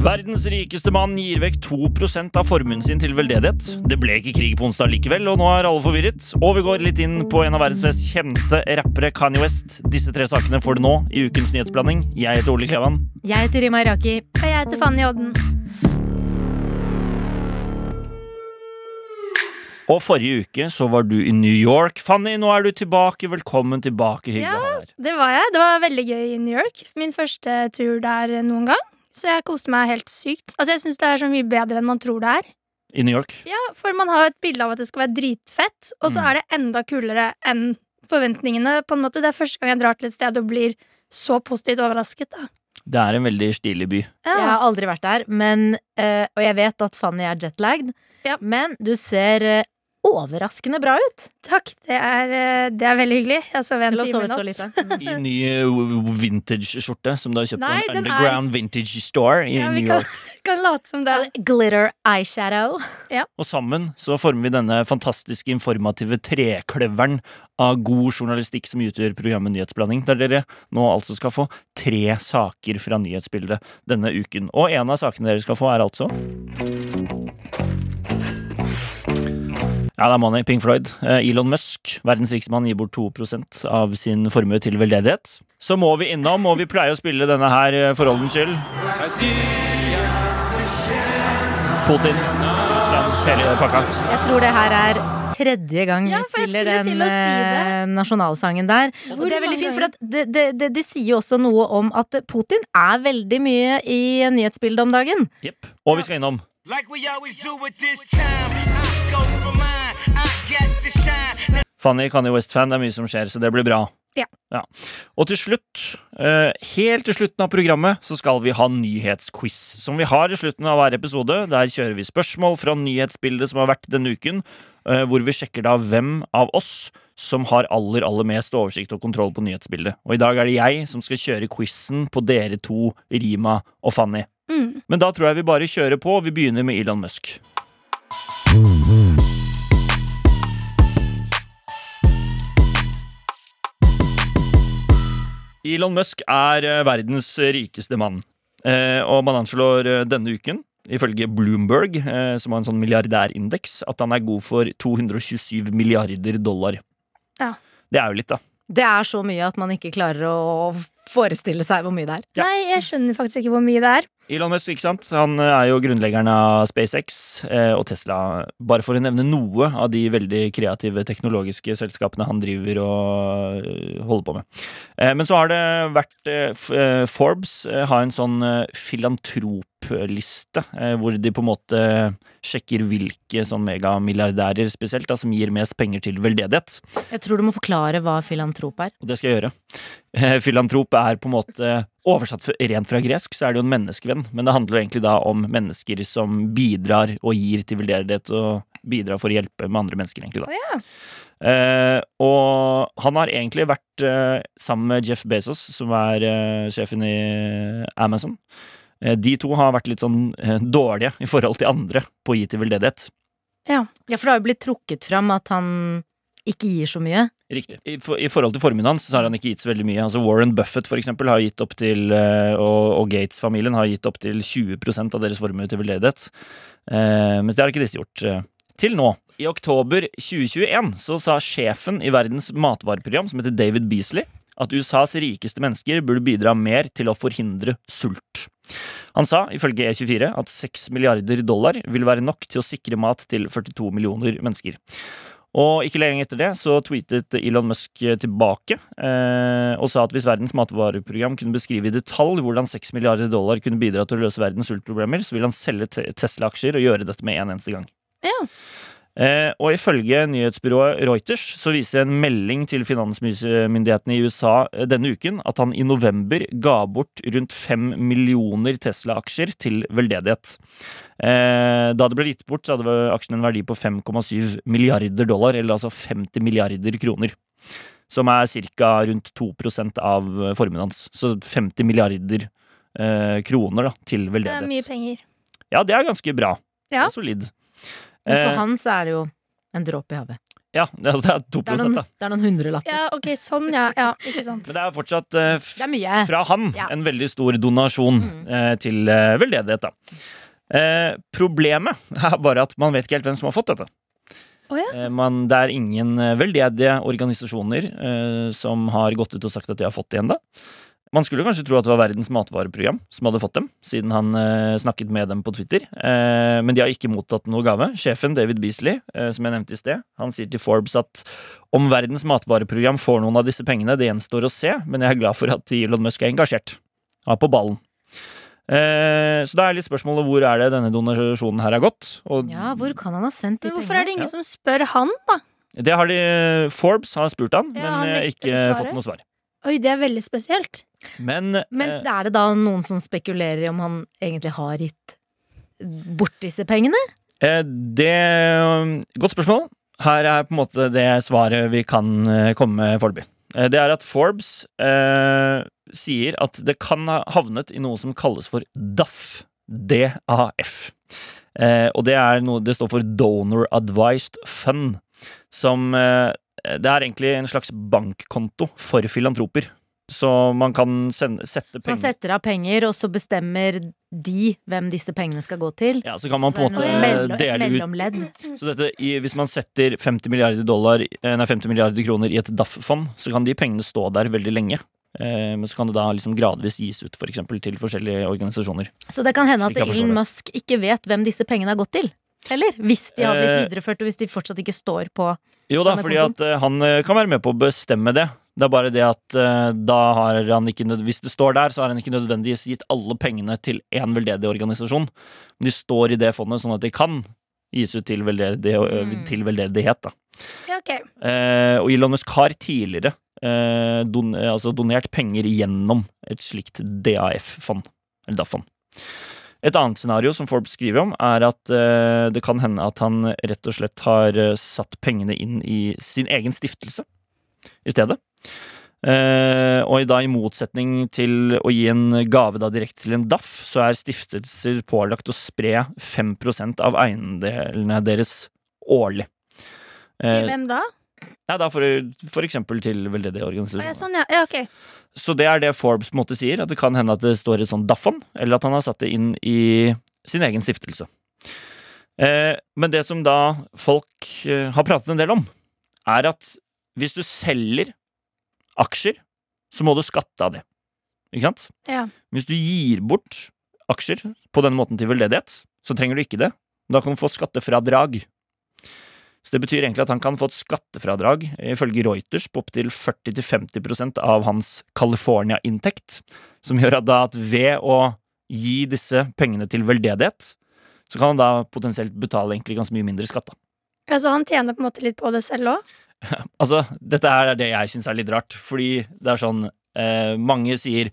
Verdens rikeste mann gir vekk 2% av formuen sin til veldedighet. Det ble ikke krig på onsdag likevel, og nå er alle forvirret. Og vi går litt inn på en av verdens mest kjente rappere, Kanye West. Disse tre sakene får du nå i ukens nyhetsblanding. Jeg heter Ole Klevan. Jeg heter Rima Iraki. Og jeg heter Fanny Odden. Og forrige uke så var du i New York. Fanny, nå er du tilbake. Velkommen tilbake. Hyggelig å ha deg her. Det var jeg. Det var veldig gøy i New York. Min første tur der noen gang. Så jeg koste meg helt sykt. Altså Jeg syns det er så mye bedre enn man tror det er. I New York. Ja, For man har jo et bilde av at det skal være dritfett, og så Mm. er det enda kulere enn forventningene. på en måte Det er første gang jeg drar til et sted og blir så positivt overrasket. da Det er en veldig stilig by. Jeg har aldri vært der, men, eh, og jeg vet at Fanny er jetlagd. Ja. Men du ser eh, overraskende bra ut Takk, det er, eh, det er veldig hyggelig. Jeg sov en time i så natt. I ny eh, vintage-skjorte som du har kjøpt Nei, på en underground er- vintage store i Ja, New kan- York. Kan late som det. Glitter eyeshadow. Og sammen så former vi denne fantastiske informative trekløveren av god journalistikk som utgjør programmet Nyhetsblanding, der dere nå altså skal få tre saker fra nyhetsbildet denne uken. Og en av sakene dere skal få, er altså Ja, det er Money, Pink Floyd. Eh, Elon Musk, verdens rikeste mann, gir bort 2 av sin formue til veldedighet. Så må vi innom, og vi pleier å spille denne her eh, for ordens skyld. Putin. Hele pakka. Jeg tror det her er tredje gang Ja, vi spiller den si eh, nasjonalsangen der. Og det er veldig fint, for at det, det, det, det sier jo også noe om at Putin er veldig mye i nyhetsbildet om dagen. Jepp. Og vi skal innom Like we always do with this time. I go for mine. Fanny Kanye West-fan. Det er mye som skjer, så det blir bra. Ja. Og til slutt, eh, helt til slutten av programmet, så skal vi ha nyhetsquiz. Som vi har i slutten av hver episode. Der kjører vi spørsmål fra nyhetsbildet som har vært denne uken. eh, Hvor vi sjekker da hvem av oss som har aller aller mest oversikt og kontroll på nyhetsbildet. Og i dag er det jeg som skal kjøre quizen på dere to, Rima og Fanny. Mm. Men da tror jeg vi bare kjører på. Vi begynner med Elon Musk. Elon Musk er eh, verdens rikeste mann. Eh, og man anslår eh, denne uken, ifølge Bloomberg, som har en sånn milliardærindeks, at han er god for 227 milliarder dollar. Ja. Det er jo litt, da. Det er så mye at man ikke klarer å forestille seg hvor mye det er. Ja. Nei, jeg skjønner faktisk ikke hvor mye det er. Elon Musk, ikke sant? Han eh, er jo grunnleggeren av SpaceX eh, og Tesla. Bare for å nevne noe av de veldig kreative teknologiske selskapene han driver og eh, holder på med. Eh, men så har det vært eh, Forbes har en sånn filantropliste, hvor de på en måte sjekker hvilke sånn megamilliardærer spesielt da, som gir mest penger til veldedighet. Jeg tror du må forklare hva filantrop er. Og det skal jeg gjøre. Filantrop er på en måte Oversatt rent fra gresk, så er det jo en menneskevenn. Men det handler jo egentlig da om mennesker som bidrar og gir til veldedighet og bidrar for å hjelpe med andre mennesker, egentlig. da. Oh, ja. Eh, og han har egentlig vært eh, sammen med Jeff Bezos, som er eh, sjefen i Amazon. Eh, de to har vært litt sånn eh, dårlige i forhold til andre på å gi til veldedighet. Ja, for det har jo blitt trukket fram at han ikke gir så mye. Riktig. I, for, I forhold til formuen hans så har han ikke gitt så veldig mye. Altså Warren Buffett for eksempel har gitt opp til, eh, og, og Gates-familien har gitt opp til 20% av deres formue til veldedighet. Eh, mens det har ikke disse gjort. eh, til nå. I oktober 2021 så sa sjefen i verdens matvareprogram, som heter David Beasley, at USAs rikeste mennesker burde bidra mer til å forhindre sult. Han sa, ifølge E24, at 6 milliarder dollar vil være nok til å sikre mat til 42 millioner mennesker. Og ikke lenge etter det så tweetet Elon Musk tilbake eh, og sa at hvis Verdens matvareprogram kunne beskrive i detalj hvordan 6 milliarder dollar kunne bidra til å løse verdens sultproblemer, så ville han selge Tesla-aksjer og gjøre dette med en eneste gang. Ja. Eh, og ifølge nyhetsbyrået Reuters så viser en melding til finansmyndighetene i USA eh, denne uken at han i november ga bort rundt fem millioner Tesla-aksjer til veldedighet. Eh, da det ble gitt bort, så hadde aksjen en verdi på 5,7 milliarder dollar, eller altså 50 milliarder kroner. Som er ca. rundt 2 av formuen hans. Så 50 milliarder eh, kroner da, til veldedighet. Det er mye penger. Ja, det er ganske bra. Ja. Det er solid. Men Eh, for han så er det jo en dråpe i havet. ja, det er, det er 2 Det er noen, da. det er noen hundrelapper. Ja, ok, sånn, ja. ja ikke sant. Men det er fortsatt eh, f- Det er mye. fra han Ja. en veldig stor donasjon Mm. eh, til eh, veldedighet. Da. Eh, problemet er bare at man vet ikke helt hvem som har fått dette. Å ja. Eh, man, det er ingen eh, veldedige organisasjoner eh, som har gått ut og sagt at de har fått det ennå. Man skulle kanskje tro at det var Verdens matvareprogram som hadde fått dem, siden han eh, snakket med dem på Twitter. Eh, men de har ikke mottatt noe gave. Sjefen David Beasley, eh, som jeg nevnte i sted, han sier til Forbes at om Verdens matvareprogram får noen av disse pengene, det gjenstår å se, men jeg er glad for at Elon Musk er engasjert. Han er på ballen. Eh, så da er litt spørsmålet hvor er det denne donasjonen her har gått? Og Ja, hvor kan han ha sendt de pengene? hvorfor er det ingen ingen som spør han, da? det har de Forbes har spurt han, Ja, men han eh, ikke fått noe svar. Oi, det er veldig spesielt. Men, Men eh, er det da noen som spekulerer i om han egentlig har gitt bort disse pengene? eh, det Godt spørsmål. Her er på en måte det svaret vi kan eh, komme med foreløpig. Eh, Det er at Forbes eh, sier at det kan ha havnet i noe som kalles for DAF. DAF. Eh, og det er noe Det står for Donor Advised Fund. Som eh, Det er egentlig en slags bankkonto for filantroper. Så man kan sende, sette Så man setter av penger, og så bestemmer de hvem disse pengene skal gå til? Ja, så kan man Så på en måte mellom- dele ut mellomledd. Så dette, i, hvis man setter 50 milliarder, dollar, eh, nei, 50 milliarder kroner i et DAF-fond, så kan de pengene stå der veldig lenge. Eh, men så kan det da liksom gradvis gis ut for eksempel, til forskjellige organisasjoner. Så det kan hende at Elon. Musk ikke vet hvem disse pengene har gått til? Eller? Hvis de har blitt Eh, videreført, og hvis de fortsatt ikke står på Jo da, fordi at eh, han eh, kan være med på å bestemme det. Det er bare det at da har han ikke Hvis det står der, så har han ikke nødvendigvis gitt alle pengene til én veldedig organisasjon. Men de står i det fondet sånn at de kan gis ut til, veldedig, Mm. til veldedighet. Da. Ja, ok. Eh, og Elon Musk har tidligere eh, don, altså donert penger gjennom et slikt DAF-fond. Eller DAF-fond. Et annet scenario som Forbes skriver om, er at eh, det kan hende at han rett og slett har eh, satt pengene inn i sin egen stiftelse i stedet. Eh, og da i motsetning til å gi en gave da direkte til en DAF, så er stiftelser pålagt å spre 5% av eiendelene deres årlig. Til Eh, hvem da? Nei, da for, for eksempel til veldedige organisasjoner. sånn, ja. ja. okay. Så det er det Forbes på en måte sier, at det kan hende at det står et sånn DAF-fond, eller at han har satt det inn i sin egen stiftelse. Eh, men det som da folk eh, har pratet en del om, er at hvis du selger aksjer, så må du skatte av det. Ikke sant? Ja. Hvis du gir bort aksjer på denne måten til veldedighet, så trenger du ikke det. Da kan du få skattefradrag. Så det betyr egentlig at han kan få et skattefradrag, ifølge Reuters, på opptil 40-50% av hans California-inntekt. Som gjør at, da at ved å gi disse pengene til veldedighet, så kan han da potensielt betale egentlig ganske mye mindre skatt. da. Ja, Så han tjener på en måte litt på det selv òg? Altså, dette er det jeg syns er litt rart, fordi det er sånn eh, Mange sier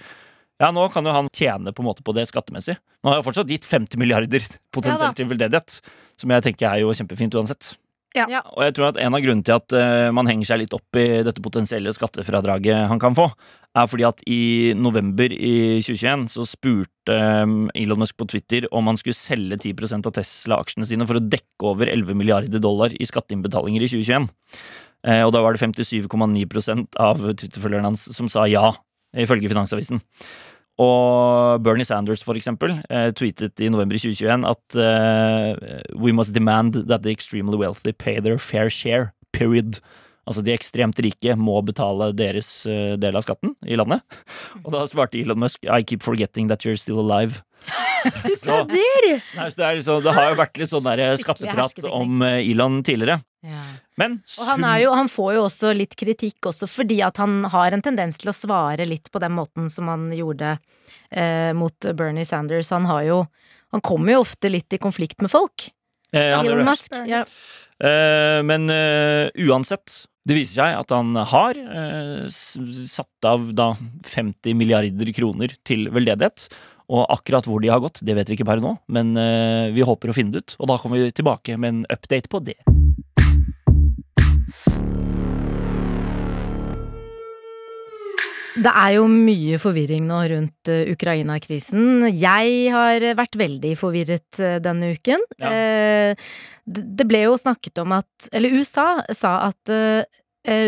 ja, nå kan jo han tjene på en måte på det skattemessig. Nå har jeg fortsatt gitt 50 milliarder Ja potensielt til veldedighet, som jeg tenker er jo kjempefint uansett. Ja. Og jeg tror at en av grunnene til at uh, man henger seg litt opp i dette potensielle skattefradraget han kan få, er fordi at i november i 2021 så spurte um, Elon Musk på Twitter om han skulle selge 10% av Tesla-aksjene sine for å dekke over 11 milliarder dollar i skatteinnbetalinger i 2021. Uh, og da var det 57,9% av Twitter-følgerne hans som sa ja, ifølge Finansavisen. Og Bernie Sanders, for eksempel, eh, tweetet i november 2021 at eh, We must demand that the extremely wealthy pay their fair share, period. Altså de ekstremt rike må betale deres eh, del av skatten i landet. Og da svarte Elon Musk I keep forgetting that you're still alive. Så, Der! nei, så det, liksom, det har jo vært litt sånn der skatteprat om Elon tidligere. Ja. Men Og han, jo, han får jo også litt kritikk også fordi at han har en tendens til å svare litt på den måten som han gjorde eh, mot Bernie Sanders. Han har jo Han kommer jo ofte litt i konflikt med folk. eh, Elon. Musk. Ja. Eh, men eh, uansett, det viser seg at han har eh, satt av da 50 milliarder kroner til veldedighet. Og akkurat hvor de har gått, det vet vi ikke per nå, men eh, vi håper å finne det ut. Og da kommer vi tilbake med en update på det. Det er jo mye forvirring nå rundt eh, Ukraina-krisen. Jeg har vært veldig forvirret eh, denne uken. Ja. Eh, det ble jo snakket om at Eller USA sa at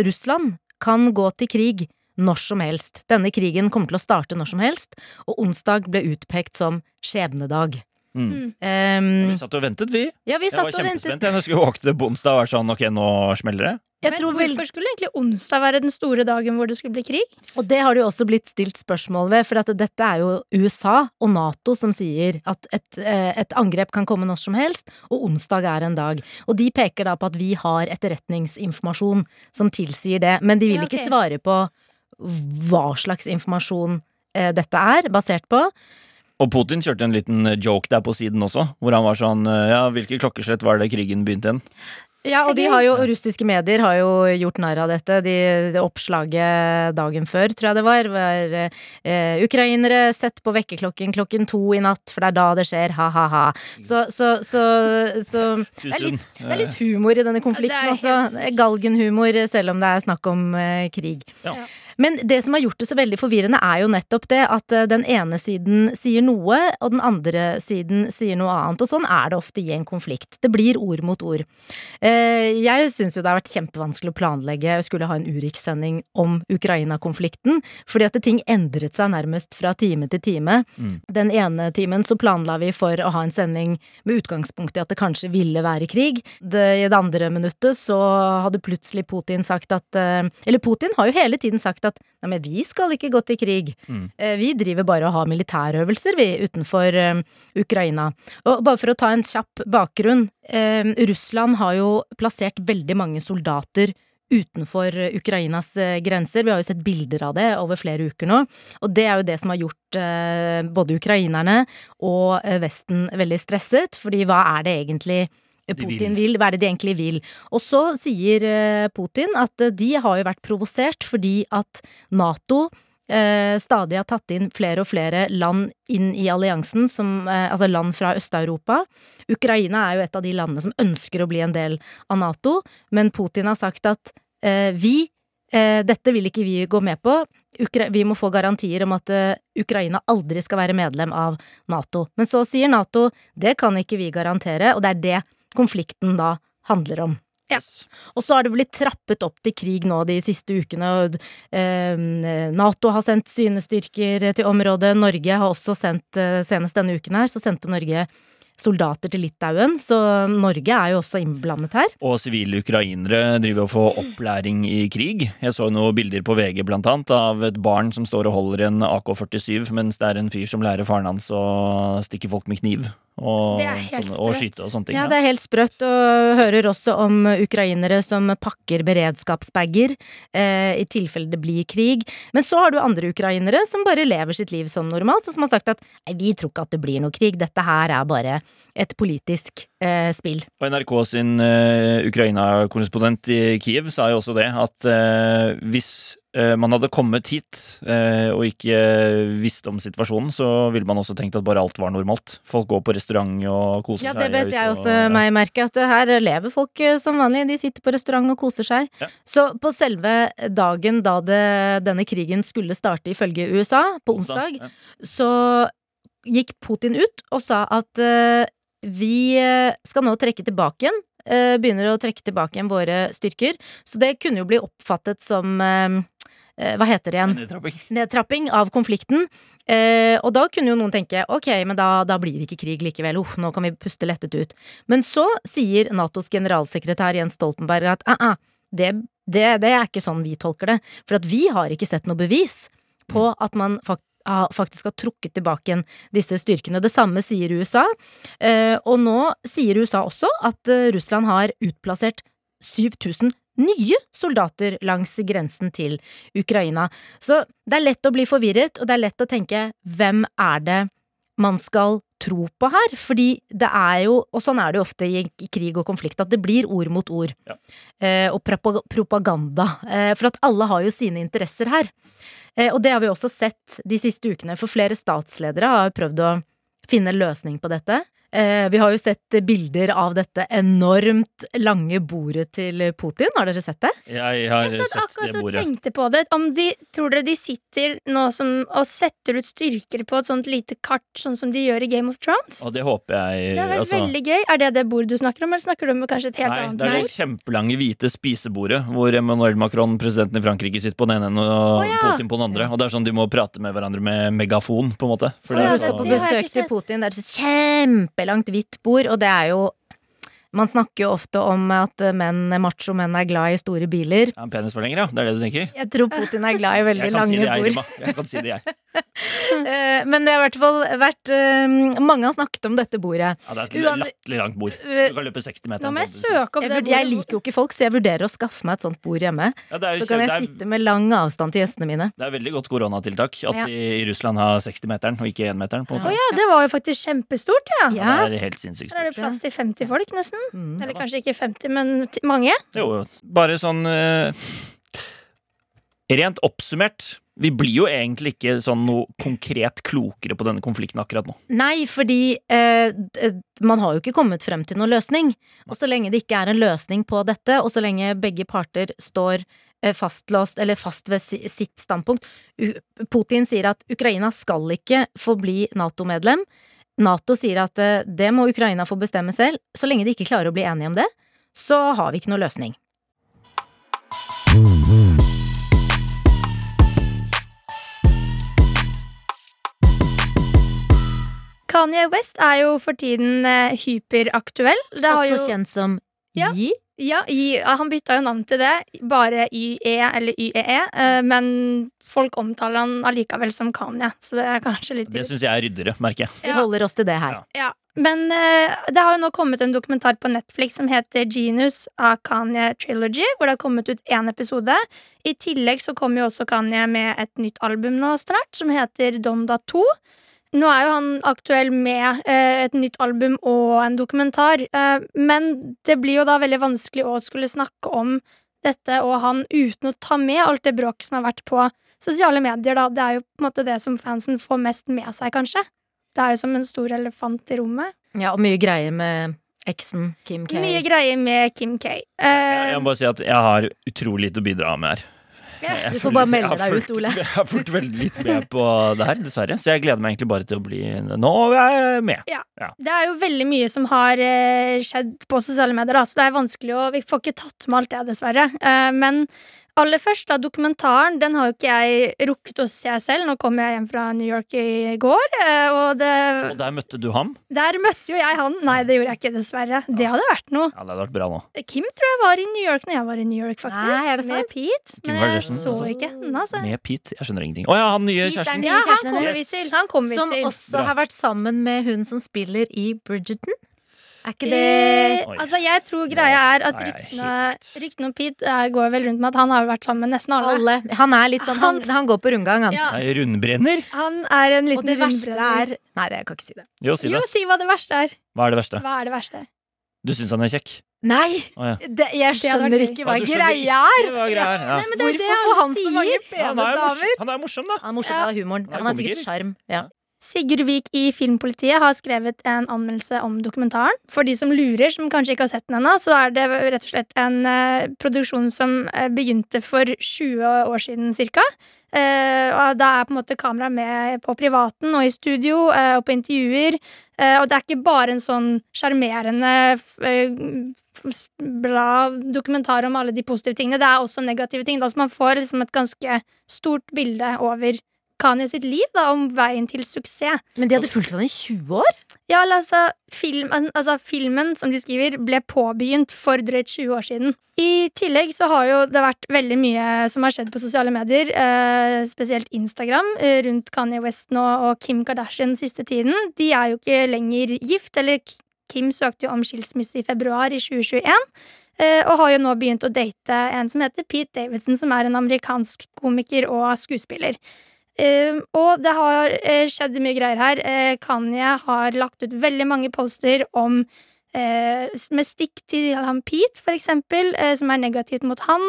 Russland kan gå til krig når som helst. Denne krigen kommer til å starte når som helst, og onsdag ble utpekt som skjebnedag. Mm. Um, Vi satt og ventet, vi. ja, vi Jeg var kjempespent. Jeg skulle våkne på onsdag og være sånn ok, nå smeller det. Jeg Men tror vel, hvorfor skulle egentlig onsdag være den store dagen hvor det skulle bli krig? og det har det jo også blitt stilt spørsmål ved, for at dette er jo USA og Nato som sier at et, eh, et angrep kan komme når som helst, og onsdag er en dag. Og de peker da på at vi har etterretningsinformasjon som tilsier det, men de vil Ja, ikke svare på hva slags informasjon eh, dette er, basert på. Og Putin kjørte en liten joke der på siden også, hvor han var sånn Ja, hvilke klokkeslett var det krigen begynte igjen? Ja, og de har jo, russiske medier har jo gjort narr av dette. De, det oppslaget dagen før, tror jeg det var, var eh, ukrainere sett på vekkerklokken klokken to i natt, for det er da det skjer, ha-ha-ha. Så, så, så, så det, er litt, det er litt humor i denne konflikten er også. Galgenhumor, selv om det er snakk om eh, krig. Ja. Men det som har gjort det så veldig forvirrende, er jo nettopp det at eh, den ene siden sier noe, og den andre siden sier noe annet. Og sånn er det ofte i en konflikt. Det blir ord mot ord. Eh, Jeg syns jo det har vært kjempevanskelig å planlegge å skulle ha en Urix-sending om Ukraina-konflikten, fordi at ting endret seg nærmest fra time til time. Mm. Den ene timen så planla vi for å ha en sending med utgangspunkt i at det kanskje ville være krig. Det, I det andre minuttet så hadde plutselig Putin sagt at eh, Eller Putin har jo hele tiden sagt at nei, men vi skal ikke gå til krig. Mm. Eh, Vi driver bare og har militærøvelser, vi, utenfor eh, Ukraina. Og bare for å ta en kjapp bakgrunn. Eh, Russland har jo plassert veldig mange soldater utenfor Ukrainas grenser. Vi har jo sett bilder av det over flere uker nå. Og det er jo det som har gjort både ukrainerne og Vesten veldig stresset, fordi hva er det egentlig Putin vil. hva er det de egentlig vil? Og så sier eh, Putin at eh, de har jo vært provosert fordi at Nato eh, stadig har tatt inn flere og flere land inn i alliansen, som, altså land fra Øst-Europa. Ukraina er jo et av de landene som ønsker å bli en del av Nato, men Putin har sagt at vi dette vil ikke vi gå med på. Vi må få garantier om at Ukraina aldri skal være medlem av Nato. Men så sier Nato det kan ikke vi garantere, og det er det konflikten da handler om. Yes. Og så har det blitt trappet opp til krig nå de siste ukene. og eh, Nato har sendt sine styrker til området. Norge har også sendt, eh, senest denne uken her, så sendte Norge soldater til Litauen. Så Norge er jo også innblandet her. Og sivile ukrainere driver og får opplæring i krig. Jeg så noen bilder på VG blant annet av et barn som står og holder en AK-47, mens det er en fyr som lærer faren hans å stikke folk med kniv. Og, sånne, og skyte og sånne ting. Ja, det er helt sprøtt, og hører også om ukrainere som pakker beredskapsbager eh, i tilfelle det blir krig. Men så har du andre ukrainere som bare lever sitt liv som normalt, og som har sagt at nei, vi tror ikke at det blir noe krig, dette her er bare et politisk eh, spill. Og NRK sin eh, Ukraina-korrespondent i Kiev sa jo også det, at eh, hvis eh, man hadde kommet hit eh, og ikke visste om situasjonen, så ville man også tenkt at bare alt var normalt. Folk går på restaurant og koser seg. Ja, det vet jeg og- også meg merke, at her lever folk eh, som vanlig. De sitter på restaurant og koser seg. Ja. Så på selve dagen da det, denne krigen skulle starte, ifølge USA, på onsdag, Ja. så gikk Putin ut og sa at uh, vi eh, skal nå trekke tilbake igjen. Uh, begynner å trekke tilbake igjen våre styrker. Så det kunne jo bli oppfattet som uh, Hva heter det igjen? Nedtrapping. nedtrapping av konflikten. Eh, og da kunne jo noen tenke ok, men da, da blir det ikke krig likevel, uff, nå kan vi puste lettet ut. Men så sier Natos generalsekretær Jens Stoltenberg at uh, uh, det, det, det er ikke sånn vi tolker det, for at vi har ikke sett noe bevis på at man fak ha- faktisk har trukket tilbake igjen disse styrkene. Det samme sier USA, eh, og nå sier USA også at eh, Russland har utplassert 7000 nye soldater langs grensen til Ukraina. Så det er lett å bli forvirret, og det er lett å tenke hvem er det man skal tro på her? Fordi det er jo, og sånn er det jo ofte i krig og konflikt, at det blir ord mot ord. Ja. Eh, og propaganda. Eh, for at alle har jo sine interesser her. Eh, og det har vi også sett de siste ukene, for flere statsledere har prøvd å finne løsning på dette. Eh, vi har jo sett bilder av dette enormt lange bordet til Putin. Har dere sett det? Jeg har Jeg satt sett akkurat det og tenkte på det. Om de, tror dere de sitter nå som, og setter ut styrker på et sånt lite kart, sånn som de gjør i Game of Thrones? Og det håper jeg Det hadde vært altså, veldig gøy. Er det det bordet du snakker om, eller snakker du om kanskje et helt Nei, annet det er det kjempelange hvite spisebordet hvor Emmanuel Macron, presidenten i Frankrike, sitter på den ene og oh, ja. Putin på den andre. Og det er sånn de må prate med hverandre med megafon, på en måte. For oh, ja, det, så- det har jeg besøk ikke til sett. Putin, det er så så kjempelangt hvitt bord, og det er jo Man snakker jo ofte om at menn, macho menn er glad i store biler. Ja, en penisforlenger, ja. Det er det du tenker? Jeg tror Putin er glad i veldig lange si jeg, bord. Jeg kan si det, jeg. Eh, Men det har i hvert fall vært eh, Mange har snakket om dette bordet. Ja, det er et latterlig langt bord. Eh, Du kan løpe 60 meter. Nå må jeg søke opp det bordet. jeg liker jo ikke folk, så jeg vurderer å skaffe meg et sånt bord hjemme. Ja, det, er, jo Så kan jeg er, sitte med lang avstand til gjestene mine. det er veldig godt koronatiltak at Ja. de i Russland har 60-meteren og ikke 1-meteren. på en Å ja, det var jo faktisk kjempestort, ja. Ja. Det er helt sinnssykt Der er det plass til 50 folk, nesten. Mm. Eller kanskje ikke 50, men mange. Jo, bare sånn uh, Rent oppsummert, vi blir jo egentlig ikke sånn noe konkret klokere på denne konflikten akkurat nå. Nei, fordi eh, man har jo ikke kommet frem til noen løsning. Og så lenge det ikke er en løsning på dette, og så lenge begge parter står eh, fastlåst, eller fast ved sitt standpunkt Putin sier at Ukraina skal ikke få bli Nato-medlem. Nato sier at eh, det må Ukraina få bestemme selv. Så lenge de ikke klarer å bli enige om det, så har vi ikke noe løsning. Kanye West er jo for tiden eh, hyperaktuell. Det har Også jo, kjent som Ja. Ja, i, han bytta jo navn til det, bare YE eller YEE, eh, men folk omtaler han allikevel som Kanye, så det er kanskje litt Det syns jeg er ryddigere, merker jeg. Vi holder oss til det her. Ja. Ja, men eh, det har jo nå kommet en dokumentar på Netflix som heter Genius av Kanye Trilogy, hvor det har kommet ut én episode. I tillegg så kommer jo også Kanye med et nytt album nå snart, som heter Donda 2. Nå er jo han aktuell med eh, et nytt album og en dokumentar, eh, men det blir jo da veldig vanskelig å skulle snakke om dette og han uten å ta med alt det bråket som har vært på sosiale medier, da. Det er jo på en måte det som fansen får mest med seg, kanskje. Det er jo som en stor elefant i rommet. Ja, og mye greier med eksen Kim K. Mye greier med Kim K. Jeg, Eh, jeg må bare si at jeg har utrolig lite å bidra med her. Ja, Jeg du får bare melde deg ut, Ole. Jeg har fulgt veldig litt med på det her, dessverre. Så jeg gleder meg egentlig bare til å bli Nå er jeg med. det er jo veldig mye som har eh, skjedd på sosiale medier, da, så det er vanskelig å Vi får ikke tatt med alt det, dessverre. Eh, men aller først, da, dokumentaren, den har jo ikke jeg rukket å se selv. Nå kom jeg hjem fra New York i går, eh, og det Og der møtte du ham. Der møtte jo jeg han. Nei, det gjorde jeg ikke, dessverre. Det hadde vært noe. Ja, det hadde vært bra nå. Kim tror jeg var i New York når jeg var i New York, faktisk. Nei, er det sant? Med Pete. Kim Men jeg så altså. ikke henne, altså. Med Pete. Jeg skjønner ingenting. Å ja, han nye kjæresten. Ja, han kommer vi til. Han kommer vi Som til. også Bra. har vært sammen med hun som spiller i Bridgerton. Er ikke det eh, altså, jeg tror greia er at er ryktene, ryktene om Pete eh, går vel rundt med at han har vært sammen med nesten alle. alle? Han er litt sånn Han, han går på rundgang, han. Ja, Nei, rundbrenner? han er en Og liten det verste rundbrenner. er Nei, det jeg kan ikke si det. Jo, si Jo, det. si hva det verste er. Hva er det verste? Hva er det verste? Du syns han er kjekk? Nei! Å ja. Det, jeg hadde vært skjønner gøy. ikke Ja, hva du skjønner greia er! hva greia er. Ja. Nei, men det er det Hvorfor får han så mange. Ja, han, pene er damer? morsom, han er morsom, da. Han er morsom Ja. av humoren. Han er Han sikkert sjarm. Ja. Sigurd Vik i Filmpolitiet har skrevet en anmeldelse om dokumentaren. For de som lurer, som kanskje ikke har sett den ennå, så er det rett og slett en uh, produksjon som eh, begynte for 20 år siden cirka. Uh, og da er på en måte kameraet med på privaten og i studio uh, og på intervjuer. Eh, og det er ikke bare en sånn sjarmerende, eh, bra dokumentar om alle de positive tingene. Det er også negative ting. Da, så man får liksom et ganske stort bilde over Kanye sitt liv da, om veien til suksess. Men de hadde fulgt han i 20 år? Ja, altså, film, altså Filmen som de skriver, ble påbegynt for drøyt 20 år siden. I tillegg så har jo det vært veldig mye som har skjedd på sosiale medier, eh, spesielt Instagram, eh, rundt Kanye West nå og Kim Kardashian siste tiden. De er jo ikke lenger gift, eller Kim søkte jo om skilsmisse i februar i 2021. eh, Og har jo nå begynt å date en som heter Pete Davidson, som er en amerikansk komiker og skuespiller. Eh, og det har uh, skjedd mye greier her. Uh, Kanye har lagt ut veldig mange poster om uh, med stikk til han Pete, for eksempel, som er negativt mot han.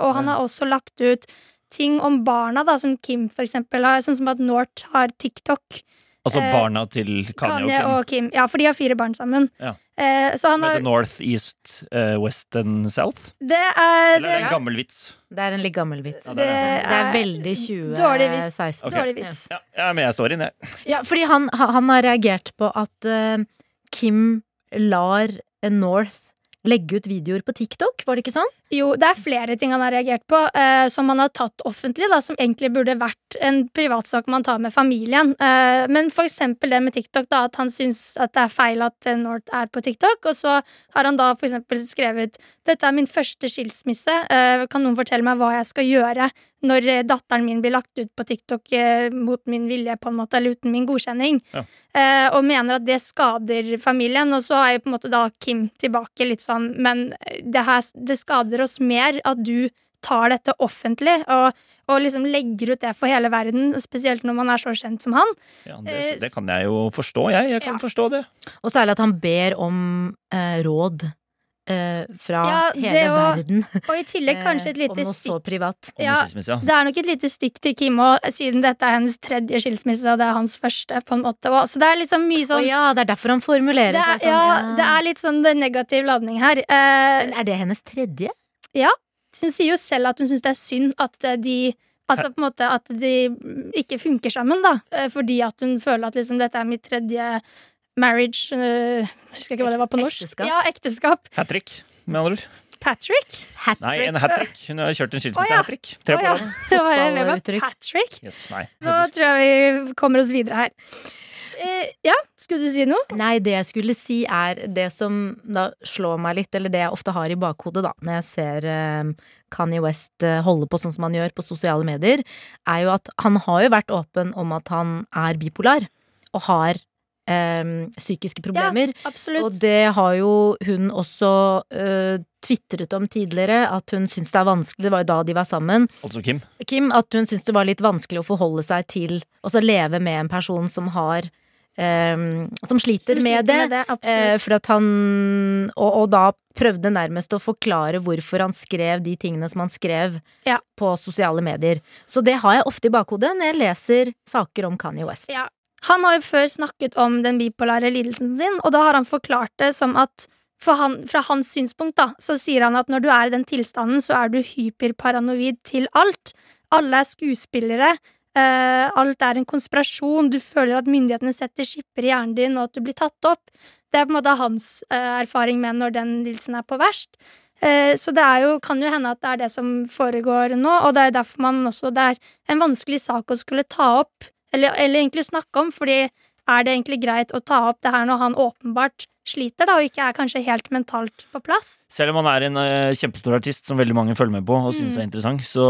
og han har også lagt ut ting om barna, da, som Kim for eksempel har, sånn som at North har TikTok. Altså Eh, barna til Kanye, Kanye og og Kim. Ja, for de har fire barn sammen. Ja. Eh, så han Som heter har North, East, uh, West and South? Det er Eller er det Ja. en gammel vits? Det er en litt gammel vits. Ja, det, det er det, er veldig dårlig vits. 2016. Ok. dårlig vits. Ja, ja, men jeg står inn, jeg. Ja, fordi han, han han har reagert på at uh, Kim lar North legge ut videoer på TikTok, var det ikke sånn? Jo, det er flere ting han har reagert på, eh, som han har tatt offentlig, da, som egentlig burde vært en privatsak man tar med familien. Eh, men for eksempel det med TikTok, da, at han syns at det er feil at North er på TikTok, og så har han da for eksempel skrevet dette er min første skilsmisse, eh, kan noen fortelle meg hva jeg skal gjøre når eh, datteren min blir lagt ut på TikTok eh, mot min vilje, på en måte, eller uten min godkjenning, Ja. eh, og mener at det skader familien, og så er jo på en måte da Kim tilbake litt sånn, men det her, det skader oss mer at du tar dette offentlig og, og liksom legger ut det for hele verden, spesielt når man er så kjent som han. Ja, Eh, det, det kan jeg jo forstå, jeg. Jeg kan Ja. forstå det. Og særlig at han ber om eh, råd eh, fra Ja, hele og- verden. Og i tillegg kanskje et eh, lite stikk Ja. Det er nok et lite stikk til Kim òg, siden dette er hennes tredje skilsmisse, og det er hans første, på en måte. Og- Så det er liksom mye Å sånn ja, det er derfor han formulerer det er, seg sånn. ja, det er litt sånn negativ ladning her. Eh, Men er det hennes tredje? Hun sier jo selv at hun syns det er synd at eh, de Altså på en måte at de ikke funker sammen, da. Eh, Fordi at hun føler at liksom dette er mitt tredje marriage eh, Husker ikke hva det var på norsk. Ekteskap. Ja, ekteskap. Hat trick, med andre ord. Patrick. Hat Nei, en hat trick. Hun har kjørt en Å, ja. skilsmisse-hat trick. Tre på ja. rad. Det var det Fotballuttrykk. Patrick. Yes, nei. Nå tror jeg vi kommer oss videre her. Eh, ja, skulle du si noe? Nei, det jeg skulle si er det som da slår meg litt, eller det jeg ofte har i bakhodet da, når jeg ser eh, Kanye West eh, holde på sånn som han gjør på sosiale medier, er jo at han har jo vært åpen om at han er bipolar, og har eh, psykiske problemer. Absolutt. Og det har jo hun også uh, tvitret om tidligere, at hun syns det er vanskelig, det var jo da de var sammen, Altså Kim. Kim, at hun syns det var litt vanskelig å forholde seg til å leve med en person som har Som sliter Som med sliter det. med det, Eh, for at han og, og da prøvde nærmest å forklare hvorfor han skrev de tingene som han skrev Ja. på sosiale medier. Så det har jeg ofte i bakhodet når jeg leser saker om Kanye West. Ja. Han har jo før snakket om den bipolare lidelsen sin, og da har han forklart det som at han, fra hans synspunkt da, så sier han at når du er i den tilstanden, så er du hyperparanoid til alt. Alle er skuespillere. Eh, alt er en konspirasjon. Du føler at myndighetene setter skipper i hjernen din, og at du blir tatt opp. Det er på en måte hans eh, erfaring med når den lidelsen er på verst. Eh, så det jo, kan jo hende at det er det som foregår nå, og det er derfor man også Det er en vanskelig sak å skulle ta opp, eller, eller egentlig snakke om, fordi er det egentlig greit å ta opp det her når han åpenbart sliter, da, og ikke er kanskje helt mentalt på plass? Selv om han er en uh, kjempestor artist som veldig mange følger med på og synes Mm. er interessant, så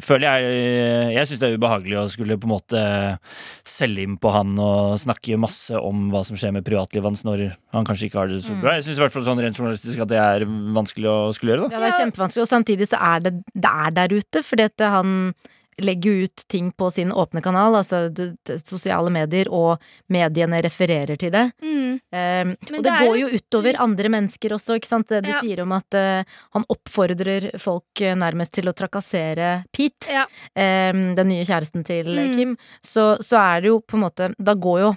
føler jeg Jeg syns det er ubehagelig å skulle på en måte selge inn på han og snakke masse om hva som skjer med privatlivet hans når han kanskje ikke har det så Mm. bra. Jeg syns i hvert fall sånn rent journalistisk at det er vanskelig å skulle gjøre. da Ja, det er kjempevanskelig, og samtidig så er det, det er der ute, fordi at han legger jo ut ting på sin åpne kanal, altså det, det, sosiale medier, og mediene refererer til det. Mm. Um, og det det går jo- utover andre mennesker også, ikke sant. Det du Ja. sier om at uh, han oppfordrer folk eh, nærmest til å trakassere Pete, Ja. um, den nye kjæresten til Mm. Kim, så, så er det jo på en måte Da går jo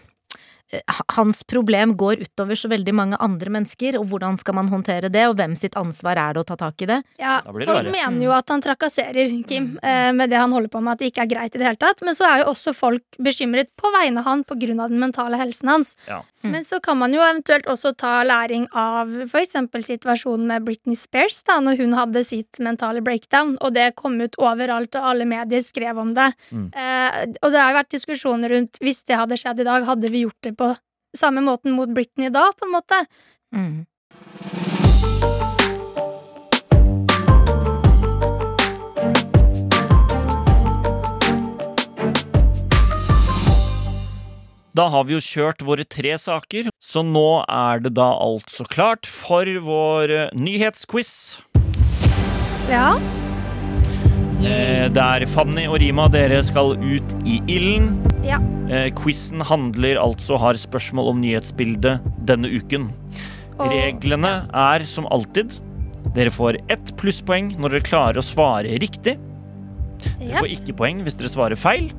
hans problem går utover så veldig mange andre mennesker, og hvordan skal man håndtere det, og hvem sitt ansvar er det å ta tak i det? Ja, det folk verre. mener jo at han trakasserer Kim eh, med det han holder på med, at det ikke er greit i det hele tatt. Men så er jo også folk bekymret på vegne av han av den mentale helsen hans. Ja. Mm. Men så kan man jo eventuelt også ta læring av f.eks. situasjonen med Britney Spears, da når hun hadde sitt mentale breakdown, og det kom ut overalt, og alle medier skrev om det. Mm. Eh, og det har jo vært diskusjoner rundt hvis det hadde skjedd i dag, hadde vi gjort det på samme måten mot Britney da, på en måte. Mm. Da har vi jo kjørt våre tre saker, så nå er det da altså klart for vår nyhetsquiz. Ja. Eh, Der Fanny og Rima, dere skal ut i ilden. Ja. Eh, Quizen handler altså har spørsmål om nyhetsbildet denne uken. Og- Reglene er som alltid. Dere får ett plusspoeng når dere klarer å svare riktig. Dere Ja. får ikke poeng hvis dere svarer feil.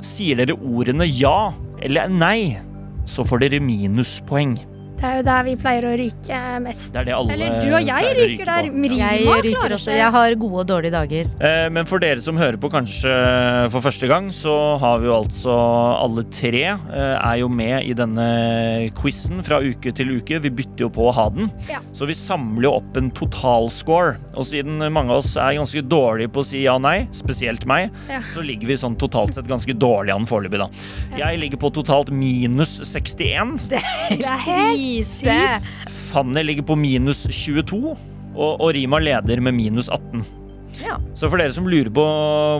Sier dere ordene ja eller nei, så får dere minuspoeng. Det er jo der vi pleier å ryke mest. Det er det alle Eller du og jeg ryker der. Rima Jeg ryker også. Jeg har gode og dårlige dager. Eh, Men for dere som hører på kanskje for første gang, så har vi jo altså alle tre eh, er jo med i denne quizen fra uke til uke. Vi bytter jo på å ha den. Ja. Så vi samler jo opp en totalscore. Og siden mange av oss er ganske dårlige på å si ja og nei, spesielt meg, Ja. så ligger vi sånn totalt sett ganske dårlig an foreløpig, da. Jeg ligger på totalt minus 61. Det er helt sykt. Fanny ligger på minus 22. Og, og Rima leder med minus 18. Ja. Så for dere som lurer på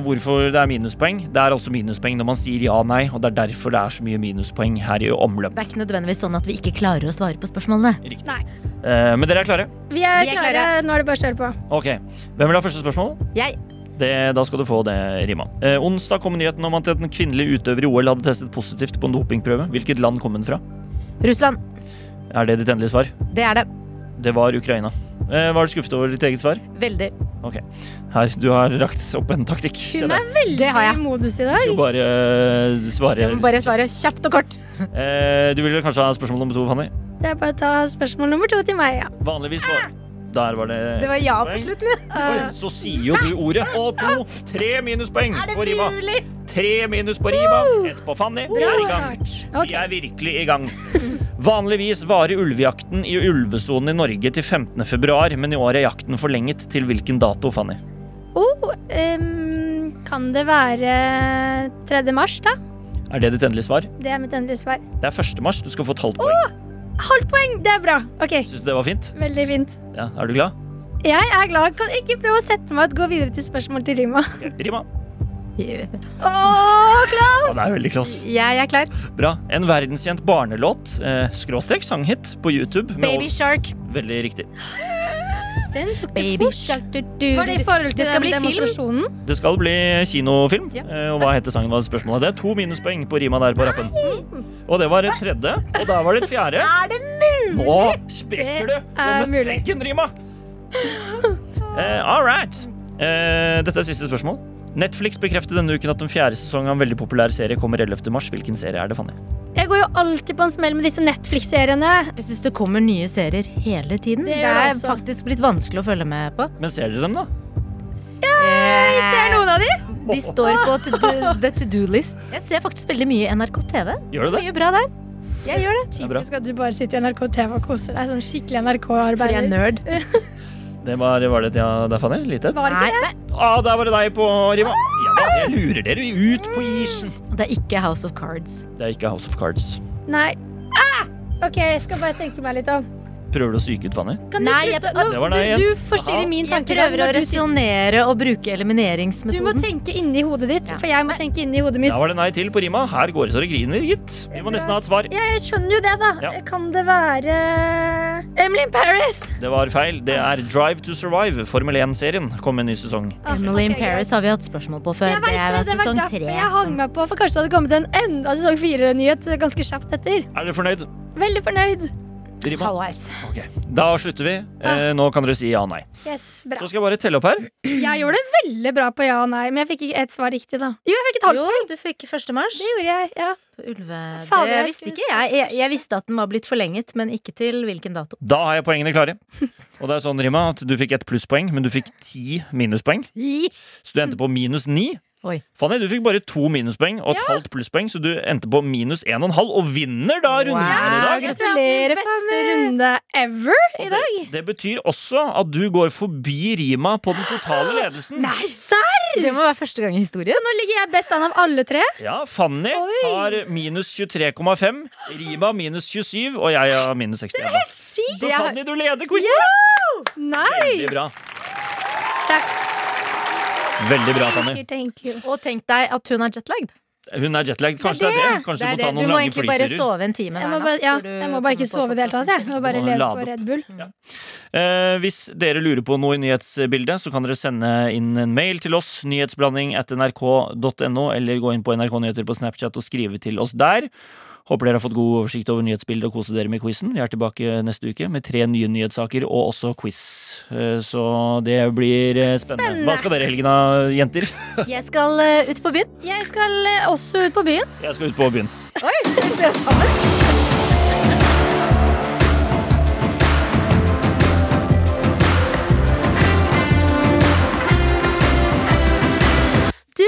hvorfor det er minuspoeng, det er altså minuspoeng når man sier ja og nei, og det er derfor det er så mye minuspoeng her i omløp. Det er ikke nødvendigvis sånn at vi ikke klarer å svare på spørsmålene. Riktig. Nei. Eh, men dere er klare? Vi er, Vi er klare. klare. Nå er det bare å kjøre på. Ok. Hvem vil ha første spørsmål? Jeg. Det, da skal du få det, Rima. Eh, onsdag kom nyheten om at en kvinnelig utøver i OL hadde testet positivt på en dopingprøve. Hvilket land kom hun fra? Russland. Er det ditt endelige svar? Det er det. Det var Ukraina. Eh, var du skuffet over ditt eget svar? Veldig. Ok. Her, du har rakt opp en taktikk. Hun er veldig i modus i Du dag. skal bare eh, svare Jeg må bare svare kjapt og kort. eh, Du vil kanskje ha spørsmål nummer to, Fanny? Det er bare å ta spørsmål nummer to til meg, ja. Vanligvis var Der var det Det var ja på slutten. Oi, Så sier jo du ordet. Og to, tre minuspoeng på Rima. Tre minus på Rima, ett på Fanny. Vi er i gang. Vi er virkelig i gang. Vanligvis varer ulvejakten i ulvesonen i Norge til 15. februar, men i år er jakten forlenget til hvilken dato, Fanny? Oh, um, kan det være 3. mars, da? Er det ditt endelige svar? Det er mitt endelige svar. Det er 1. mars. Du skal få et halvt poeng. Halvt poeng! Det er bra. Ok, Syns du det var fint? Veldig fint. Ja, Er du glad? Jeg er glad. Kan ikke prøve å sette meg ut. gå videre til spørsmål til Rima. Rima? Åh, Klaus! Ja, det er veldig klaus Jeg er klar. Bra. En verdenskjent barnelåt, eh, skråstrek sanghit, på YouTube. med Baby over- Shark. Veldig riktig. Den tok Baby fort. Var det i forhold til Det skal den demonstrasjonen? film. Det skal bli kinofilm. Ja. eh, Og hva heter sangen? var spørsmålet? Det er to minuspoeng på rima der på rappen. Og det var et tredje. Og der var det et fjerde. Er det mulig? Nå sprekker du! Det er mulig. veggen, Rima. Uh, all right. Uh, dette er siste spørsmål. Netflix bekreftet denne uken at den fjerde sesongen av en veldig populær serie kommer 11. mars. Hvilken serie er det, Fanny? Jeg går jo alltid på en smell med disse Netflix-seriene. Jeg syns det kommer nye serier hele tiden. Det Det, er også. faktisk blitt vanskelig å følge med på. Men ser dere dem, da? Ja, Jeg ser noen av de. De står på to do, the to do-list. Jeg ser faktisk veldig mye NRK TV. Gjør du det? Mye bra der. Jeg gjør det. Typisk at du bare sitter i NRK TV og koser deg. Sånn skikkelig NRK-arbeider. Fordi jeg er nerd. Det var, var det et ja der, Fanny? Lite et? Var ikke det? Ah, der var det deg på rima. Ja da, jeg lurer dere ut på isen. Det er ikke House of Cards. Det er ikke House of Cards. Nei. Ah! OK, jeg skal bare tenke meg litt om. Prøver du å psyke ut, Fanny? Kan Nei, jeg- Nå, du, du forstyrrer min Jeg prøver å resonnere og bruke elimineringsmetoden. Du må tenke inni hodet ditt, for jeg må tenke inni hodet mitt. Da var det nei til på rima. Her går det så det griner, gitt. Vi må nesten ha et svar. Ja, jeg skjønner jo det, da. Ja. Kan det være Emily in Paris? Det var feil. Det er Drive to Survive, Formel 1-serien, kom med en ny sesong. Emily in Paris har vi hatt spørsmål på før. Det er det, det var sesong tre. jeg hang meg på, for kanskje det hadde kommet en enda sesong fire-nyhet ganske kjapt etter. Er dere fornøyd? Veldig fornøyd. Rima? Halvveis. Okay. Da slutter vi. Eh, nå kan dere si ja og nei. Yes, bra. Så skal jeg bare telle opp her. Jeg gjorde det veldig bra på ja og nei, men jeg fikk ikke et svar riktig, da. Jo, jeg fikk et halvt. Jo, du fikk 1. mars. Det gjorde jeg, ja. Ulve... Fader, Det jeg visste ikke jeg. jeg. Jeg visste at den var blitt forlenget, men ikke til hvilken dato. Da har jeg poengene klare. Og det er sånn, Rima, at du fikk ett plusspoeng, men du fikk ti minuspoeng. Så du endte på minus ni. Oi. Fanny, du fikk bare to minuspoeng og et halvt plusspoeng, så du endte på minus en og en halv og vinner da runden Wow. her i dag. Gratulerer, beste runde ever i dag. det, det betyr også at du går forbi Rima på den totale ledelsen. Nei, Serr! Det må være første gang i historien. Så Nå ligger jeg best an av alle tre. Ja, Fanny Oi. har minus 23,5, Rima minus 27, og jeg har minus 61. helt Sykt! Så er- Fanny, du leder quizen! Veldig Nice! bra. Takk. Veldig bra. Thank you. Og tenk deg at hun er jetlagd. Hun er jetlagd. Kanskje det er det. Kanskje Det er du må det. Du må egentlig bare sove en time hver natt. ja, jeg må bare ikke sove i det hele tatt. Jeg må bare leve på. Red Bull. Eh, hvis dere lurer på noe i nyhetsbildet, så kan dere sende inn en mail til oss, nyhetsblanding at nrk.no, eller gå inn på NRK Nyheter på Snapchat og skrive til oss der. Håper dere har fått god oversikt over nyhetsbildet og koser dere med quizen. Vi er tilbake neste uke med tre nye nyhetssaker og også quiz. Eh, Så det blir eh, spennende. Spennende. Hva skal dere i helgen da, jenter? Jeg skal eh, ut på byen. Jeg skal også ut på byen. Jeg skal ut på byen. Oi, skal vi se sammen?